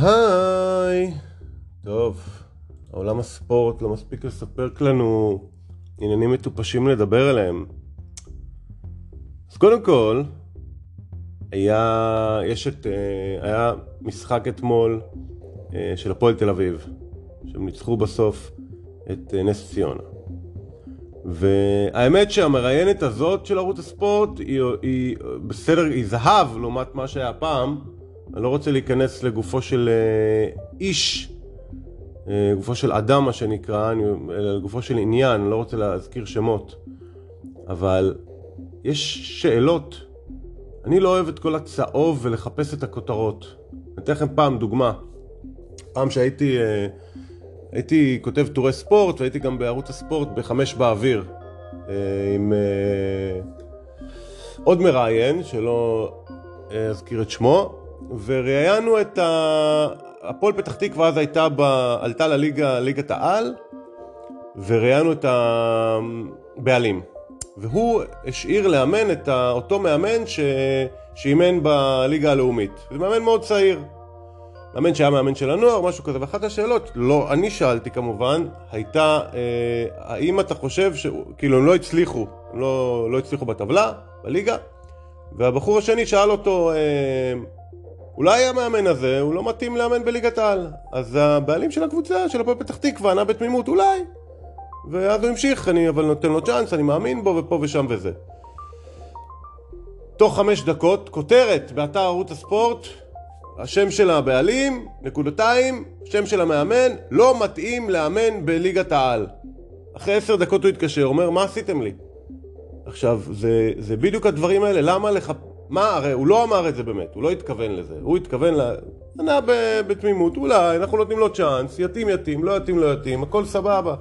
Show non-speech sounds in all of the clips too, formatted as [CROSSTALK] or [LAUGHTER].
היי, טוב, עולם הספורט לא מספיק לספר לנו עניינים מטופשים לדבר עליהם. אז קודם כל, היה, יש את, אה, היה משחק אתמול אה, של הפועל תל אביב, שהם ניצחו בסוף את אה, נס ציונה. והאמת שהמראיינת הזאת של ערוץ הספורט היא, היא בסדר, היא זהב לעומת מה שהיה פעם. אני לא רוצה להיכנס לגופו של אה, איש, אה, גופו של אדם מה שנקרא, אלא לגופו של עניין, אני לא רוצה להזכיר שמות. אבל יש שאלות. אני לא אוהב את כל הצהוב ולחפש את הכותרות. אני אתן לכם פעם דוגמה. פעם שהייתי... אה, הייתי כותב טורי ספורט והייתי גם בערוץ הספורט בחמש באוויר עם עוד מראיין שלא אזכיר את שמו וראיינו את הפועל פתח תקווה אז הייתה ב... עלתה לליגה, ליגת העל וראיינו את הבעלים. והוא השאיר לאמן את אותו מאמן ש... שאימן בליגה הלאומית. זה מאמן מאוד צעיר. מאמן שהיה מאמן של הנוער, משהו כזה, ואחת השאלות, לא, אני שאלתי כמובן, הייתה, אה, האם אתה חושב ש... כאילו, הם לא הצליחו, הם לא, לא הצליחו בטבלה, בליגה, והבחור השני שאל אותו, אה, אולי המאמן הזה, הוא לא מתאים לאמן בליגת העל. אז הבעלים של הקבוצה, של הפועל פתח תקווה, ענה בתמימות, אולי. ואז הוא המשיך, אני אבל נותן לו צ'אנס, אני מאמין בו, ופה ושם וזה. תוך חמש דקות, כותרת באתר ערוץ הספורט, השם של הבעלים, נקודתיים, שם של המאמן, לא מתאים לאמן בליגת העל. אחרי עשר דקות הוא התקשר, אומר, מה עשיתם לי? עכשיו, זה, זה בדיוק הדברים האלה, למה לך... מה, הרי הוא לא אמר את זה באמת, הוא לא התכוון לזה, הוא התכוון ל... ענה בתמימות, אולי, אנחנו נותנים לו צ'אנס, יתאים יתאים, לא יתאים לא יתאים, הכל סבבה.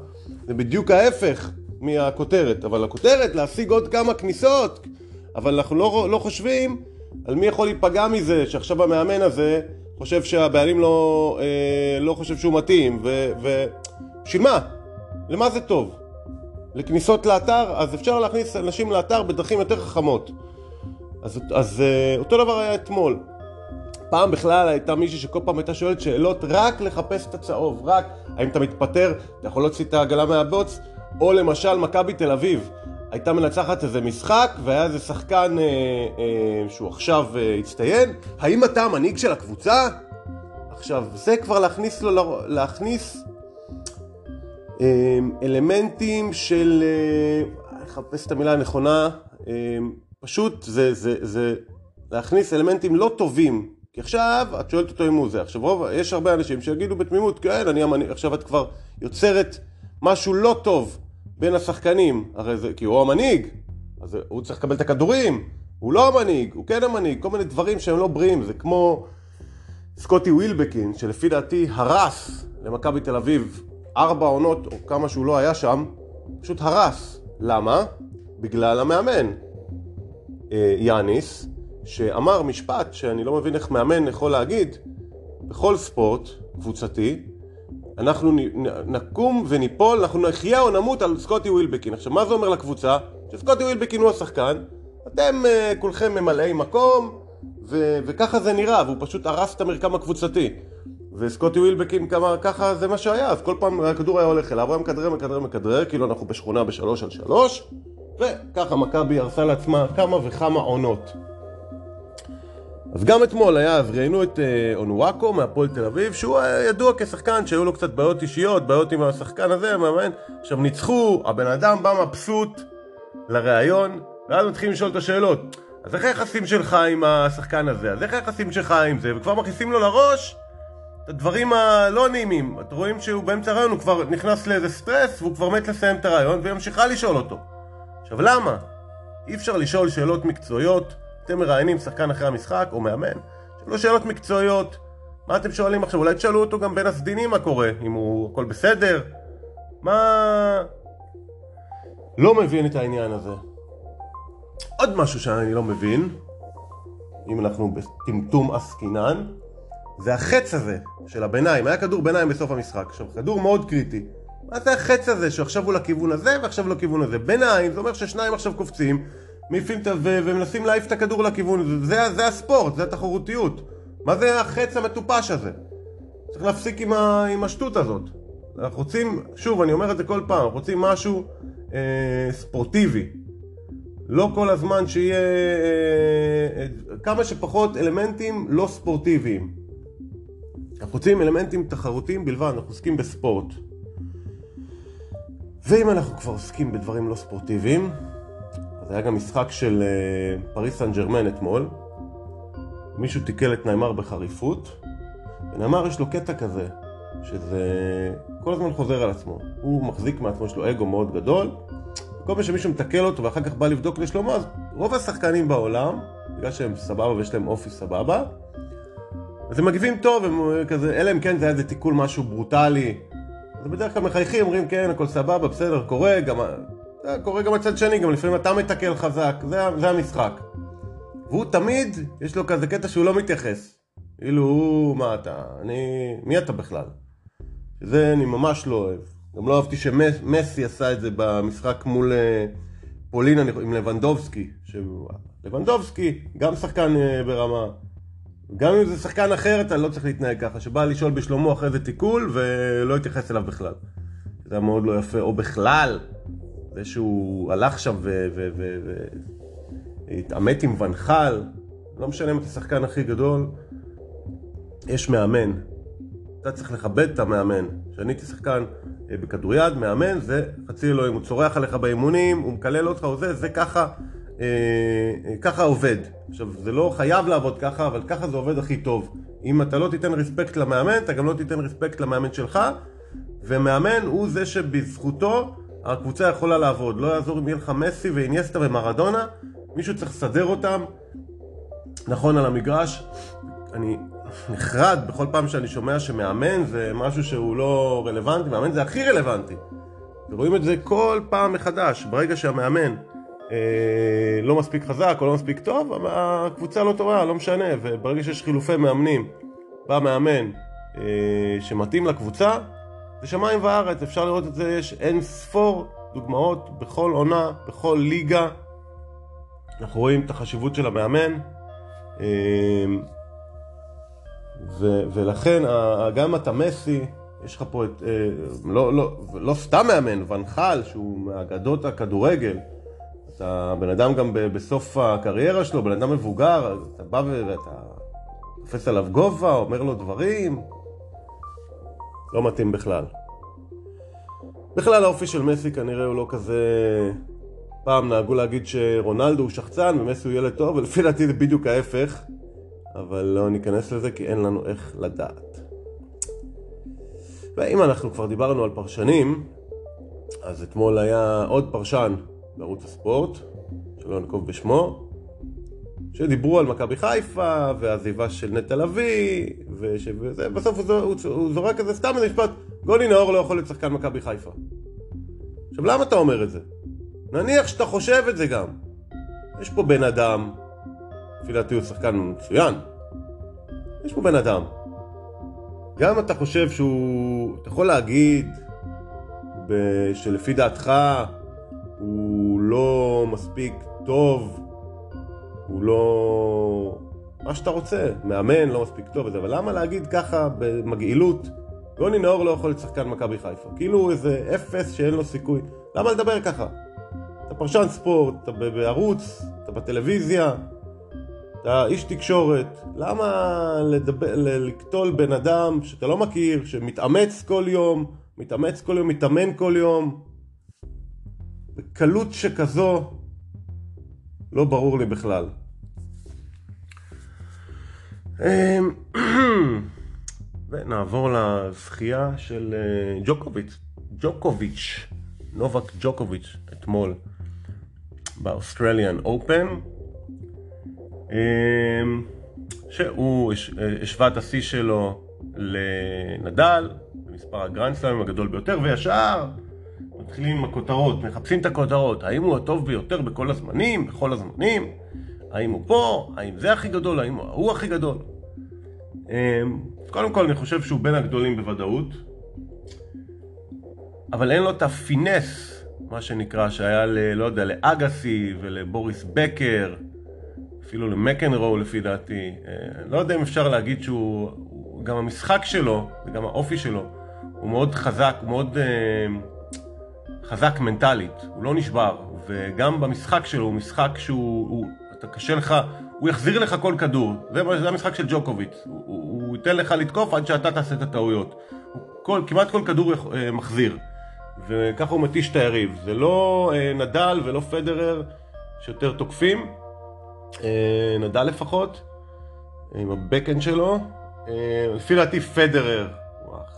זה בדיוק ההפך מהכותרת, אבל הכותרת, להשיג עוד כמה כניסות, אבל אנחנו לא, לא חושבים על מי יכול להיפגע מזה שעכשיו המאמן הזה חושב שהבעלים לא, אה, לא חושב שהוא מתאים ובשביל מה? למה זה טוב? לכניסות לאתר? אז אפשר להכניס אנשים לאתר בדרכים יותר חכמות אז, אז אה, אותו דבר היה אתמול. פעם בכלל הייתה מישהי שכל פעם הייתה שואלת שאלות רק לחפש את הצהוב, רק האם אתה מתפטר, אתה יכול להוציא את העגלה מהבוץ או למשל מכבי תל אביב. הייתה מנצחת איזה משחק, והיה איזה שחקן אה, אה, שהוא עכשיו אה, הצטיין, האם אתה המנהיג של הקבוצה? עכשיו, זה כבר להכניס לו, להכניס אה, אלמנטים של, אה, אחפש את המילה הנכונה, אה, פשוט זה, זה, זה להכניס אלמנטים לא טובים, כי עכשיו את שואלת אותו אם הוא זה, עכשיו רוב, יש הרבה אנשים שיגידו בתמימות, כן, אני המנהיג, עכשיו את כבר יוצרת משהו לא טוב. בין השחקנים, הרי זה, כי הוא המנהיג, אז הוא צריך לקבל את הכדורים, הוא לא המנהיג, הוא כן המנהיג, כל מיני דברים שהם לא בריאים, זה כמו סקוטי ווילבקין, שלפי דעתי הרס למכבי תל אביב ארבע עונות, או כמה שהוא לא היה שם, פשוט הרס. למה? בגלל המאמן, יאניס, שאמר משפט שאני לא מבין איך מאמן יכול להגיד בכל ספורט קבוצתי, אנחנו נקום וניפול, אנחנו נחיה או נמות על סקוטי ווילבקין. עכשיו, מה זה אומר לקבוצה? שסקוטי ווילבקין הוא השחקן, אתם uh, כולכם ממלאי מקום, ו- וככה זה נראה, והוא פשוט הרס את המרקם הקבוצתי. וסקוטי ווילבקין כמה, ככה זה מה שהיה, אז כל פעם הכדור היה הולך אליו, הוא היה מכדרר, מכדרר, מכדרר, כאילו אנחנו בשכונה בשלוש על שלוש, וככה מכבי הרסה לעצמה כמה וכמה עונות. אז גם אתמול היה, אז ראיינו את אה, אונוואקו מהפועל תל אביב, שהוא היה ידוע כשחקן שהיו לו קצת בעיות אישיות, בעיות עם השחקן הזה, המאמן. עכשיו ניצחו, הבן אדם בא מבסוט לראיון, ואז מתחילים לשאול את השאלות. אז איך היחסים שלך עם השחקן הזה? אז איך היחסים שלך עם זה? וכבר מכניסים לו לראש את הדברים הלא נעימים. אתם רואים שהוא באמצע הרעיון, הוא כבר נכנס לאיזה סטרס, והוא כבר מת לסיים את הרעיון, והיא ממשיכה לשאול אותו. עכשיו למה? אי אפשר לשאול שאלות מקצועיות אתם מראיינים שחקן אחרי המשחק, או מאמן, שאלו שאלות מקצועיות. מה אתם שואלים עכשיו? אולי תשאלו אותו גם בין הסדינים מה קורה, אם הוא הכל בסדר? מה... לא מבין את העניין הזה. עוד משהו שאני לא מבין, אם אנחנו בטמטום עסקינן, זה החץ הזה של הביניים. היה כדור ביניים בסוף המשחק. עכשיו, כדור מאוד קריטי. מה זה החץ הזה שעכשיו הוא לכיוון הזה ועכשיו לכיוון הזה? ביניים, זה אומר ששניים עכשיו קופצים מעיפים את ה... ומנסים להעיף את הכדור לכיוון, זה, זה הספורט, זה התחרותיות. מה זה החץ המטופש הזה? צריך להפסיק עם, ה, עם השטות הזאת. אנחנו רוצים, שוב, אני אומר את זה כל פעם, אנחנו רוצים משהו אה, ספורטיבי. לא כל הזמן שיהיה אה, אה, כמה שפחות אלמנטים לא ספורטיביים. אנחנו רוצים אלמנטים תחרותיים בלבד, אנחנו עוסקים בספורט. ואם אנחנו כבר עוסקים בדברים לא ספורטיביים, אז היה גם משחק של אה, פריס סן ג'רמן אתמול. מישהו תיקל את נאמר בחריפות, ונאמר יש לו קטע כזה, שזה כל הזמן חוזר על עצמו. הוא מחזיק מעצמו, יש לו אגו מאוד גדול, כל פעם שמישהו מתקל אותו ואחר כך בא לבדוק לשלומו, אז רוב השחקנים בעולם, בגלל שהם סבבה ויש להם אופי סבבה, אז הם מגיבים טוב, הם כזה, אלא אם כן זה היה איזה תיקול משהו ברוטלי. אז בדרך כלל מחייכים, אומרים כן, הכל סבבה, בסדר, קורה, גם, קורה גם הצד שני, גם לפעמים אתה מתקל חזק, זה, זה המשחק. והוא תמיד, יש לו כזה קטע שהוא לא מתייחס. כאילו, הוא, מה אתה, אני, מי אתה בכלל? זה אני ממש לא אוהב. גם לא אהבתי שמסי עשה את זה במשחק מול אה, פולין עם לבנדובסקי. לבנדובסקי, גם שחקן אה, ברמה. גם אם זה שחקן אחר, אתה לא צריך להתנהג ככה, שבא לשאול בשלומו אחרי זה תיקול ולא התייחס אליו בכלל. זה היה מאוד לא יפה, או בכלל, זה שהוא הלך שם והתעמת עם ונחל, לא משנה אם אתה שחקן הכי גדול, יש מאמן. אתה צריך לכבד את המאמן. כשאני הייתי שחקן אה, בכדוריד, מאמן זה חצי אלוהים, הוא צורח עליך באימונים, הוא מקלל אותך, או זה, זה ככה, ככה עובד. עכשיו, זה לא חייב לעבוד ככה, אבל ככה זה עובד הכי טוב. אם אתה לא תיתן רספקט למאמן, אתה גם לא תיתן רספקט למאמן שלך, ומאמן הוא זה שבזכותו הקבוצה יכולה לעבוד. לא יעזור אם יהיה לך מסי ואיניאסטה ומרדונה, מישהו צריך לסדר אותם נכון על המגרש. אני נחרד בכל פעם שאני שומע שמאמן זה משהו שהוא לא רלוונטי, מאמן זה הכי רלוונטי. ורואים את זה כל פעם מחדש. ברגע שהמאמן אה, לא מספיק חזק או לא מספיק טוב, הקבוצה לא טובה, לא משנה. וברגע שיש חילופי מאמנים, בא מאמן אה, שמתאים לקבוצה, זה שמיים וארץ, אפשר לראות את זה, יש אין ספור דוגמאות בכל עונה, בכל ליגה. אנחנו רואים את החשיבות של המאמן. אה, ו- ולכן גם אתה מסי, יש לך פה את, אה, לא, לא, לא סתם מאמן, ונחל שהוא מאגדות הכדורגל. אתה בן אדם גם בסוף הקריירה שלו, בן אדם מבוגר, אתה בא ואתה תופס עליו גובה, אומר לו דברים, לא מתאים בכלל. בכלל האופי של מסי כנראה הוא לא כזה... פעם נהגו להגיד שרונלדו הוא שחצן ומסי הוא ילד טוב, ולפי דעתי זה בדיוק ההפך. אבל לא ניכנס לזה כי אין לנו איך לדעת. ואם אנחנו כבר דיברנו על פרשנים, אז אתמול היה עוד פרשן בערוץ הספורט, שלא נקוב בשמו, שדיברו על מכבי חיפה והעזיבה של נטע לביא, ובסוף הוא, הוא, הוא זורק כזה סתם איזה משפט, גולי נאור לא יכול להיות שחקן מכבי חיפה. עכשיו למה אתה אומר את זה? נניח שאתה חושב את זה גם. יש פה בן אדם לפי דעתי הוא שחקן מצוין. יש פה בן אדם. גם אתה חושב שהוא... אתה יכול להגיד שלפי דעתך הוא לא מספיק טוב, הוא לא... מה שאתה רוצה, מאמן לא מספיק טוב וזה, אבל למה להגיד ככה במגעילות יוני נאור לא יכול להיות שחקן מכבי חיפה? כאילו איזה אפס שאין לו סיכוי. למה לדבר ככה? אתה פרשן ספורט, אתה בערוץ, אתה בטלוויזיה, אתה איש תקשורת, למה לדבר, לקטול בן אדם שאתה לא מכיר, שמתאמץ כל יום, מתאמץ כל יום, מתאמן כל יום, בקלות שכזו, לא ברור לי בכלל. אמ, [CLEARS THROAT] ונעבור לזכייה של אה, ג'וקוביץ', ג'וקוביץ', נובק ג'וקוביץ', אתמול באוסטרליאן אופן. אמ, שהוא השווה את השיא שלו לנדל, במספר הגרנדסלאמים הגדול ביותר, וישר מתחילים עם הכותרות, מחפשים את הכותרות, האם הוא הטוב ביותר בכל הזמנים, בכל הזמנים, האם הוא פה, האם זה הכי גדול, האם הוא הכי גדול. אמ, קודם כל אני חושב שהוא בין הגדולים בוודאות, אבל אין לו את הפינס, מה שנקרא, שהיה ל... לא יודע, לאגסי ולבוריס בקר. אפילו למקנרו לפי דעתי. אה, לא יודע אם אפשר להגיד שהוא... גם המשחק שלו, וגם האופי שלו, הוא מאוד חזק, הוא מאוד אה, חזק מנטלית, הוא לא נשבר, וגם במשחק שלו הוא משחק שהוא, הוא, אתה קשה לך, הוא יחזיר לך כל כדור, זה, זה המשחק של ג'וקוביץ', הוא, הוא, הוא ייתן לך לתקוף עד שאתה תעשה את הטעויות, כל, כמעט כל כדור אה, מחזיר, וככה הוא מתיש את היריב, זה לא אה, נדל ולא פדרר שיותר תוקפים, אה, נדל לפחות, עם הבקן שלו, אה, לפי דעתי פדרר הוא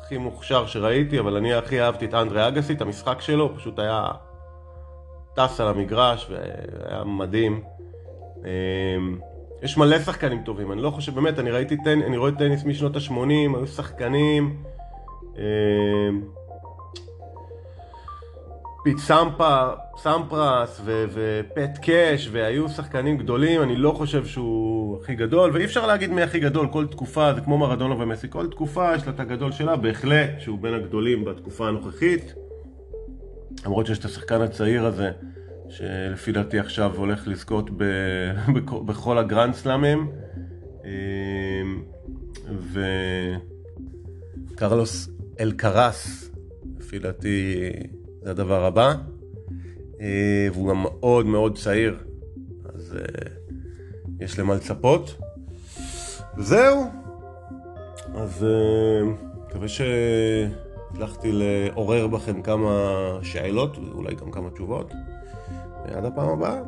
הכי מוכשר שראיתי, אבל אני הכי אהבתי את אנדרי אגסי, את המשחק שלו, פשוט היה טס על המגרש והיה מדהים. אה, יש מלא שחקנים טובים, אני לא חושב, באמת, אני ראיתי, טנ... אני רואה טניס משנות ה-80, היו שחקנים. פיט סמפה, סמפרס ו- ופט קאש והיו שחקנים גדולים, אני לא חושב שהוא הכי גדול ואי אפשר להגיד מי הכי גדול, כל תקופה זה כמו מרדונה ומסי, כל תקופה יש לה את הגדול שלה, בהחלט שהוא בין הגדולים בתקופה הנוכחית. למרות שיש את השחקן הצעיר הזה שלפי דעתי עכשיו הולך לזכות ב- [LAUGHS] בכל הגרנד סלאמים. וקרלוס אלקרס לפי דעתי זה הדבר הבא. אה, והוא גם מאוד מאוד צעיר, אז אה, יש למה לצפות. זהו. אז אה, מקווה שהצלחתי לעורר בכם כמה שאלות ואולי גם כמה תשובות. ועד הפעם הבאה.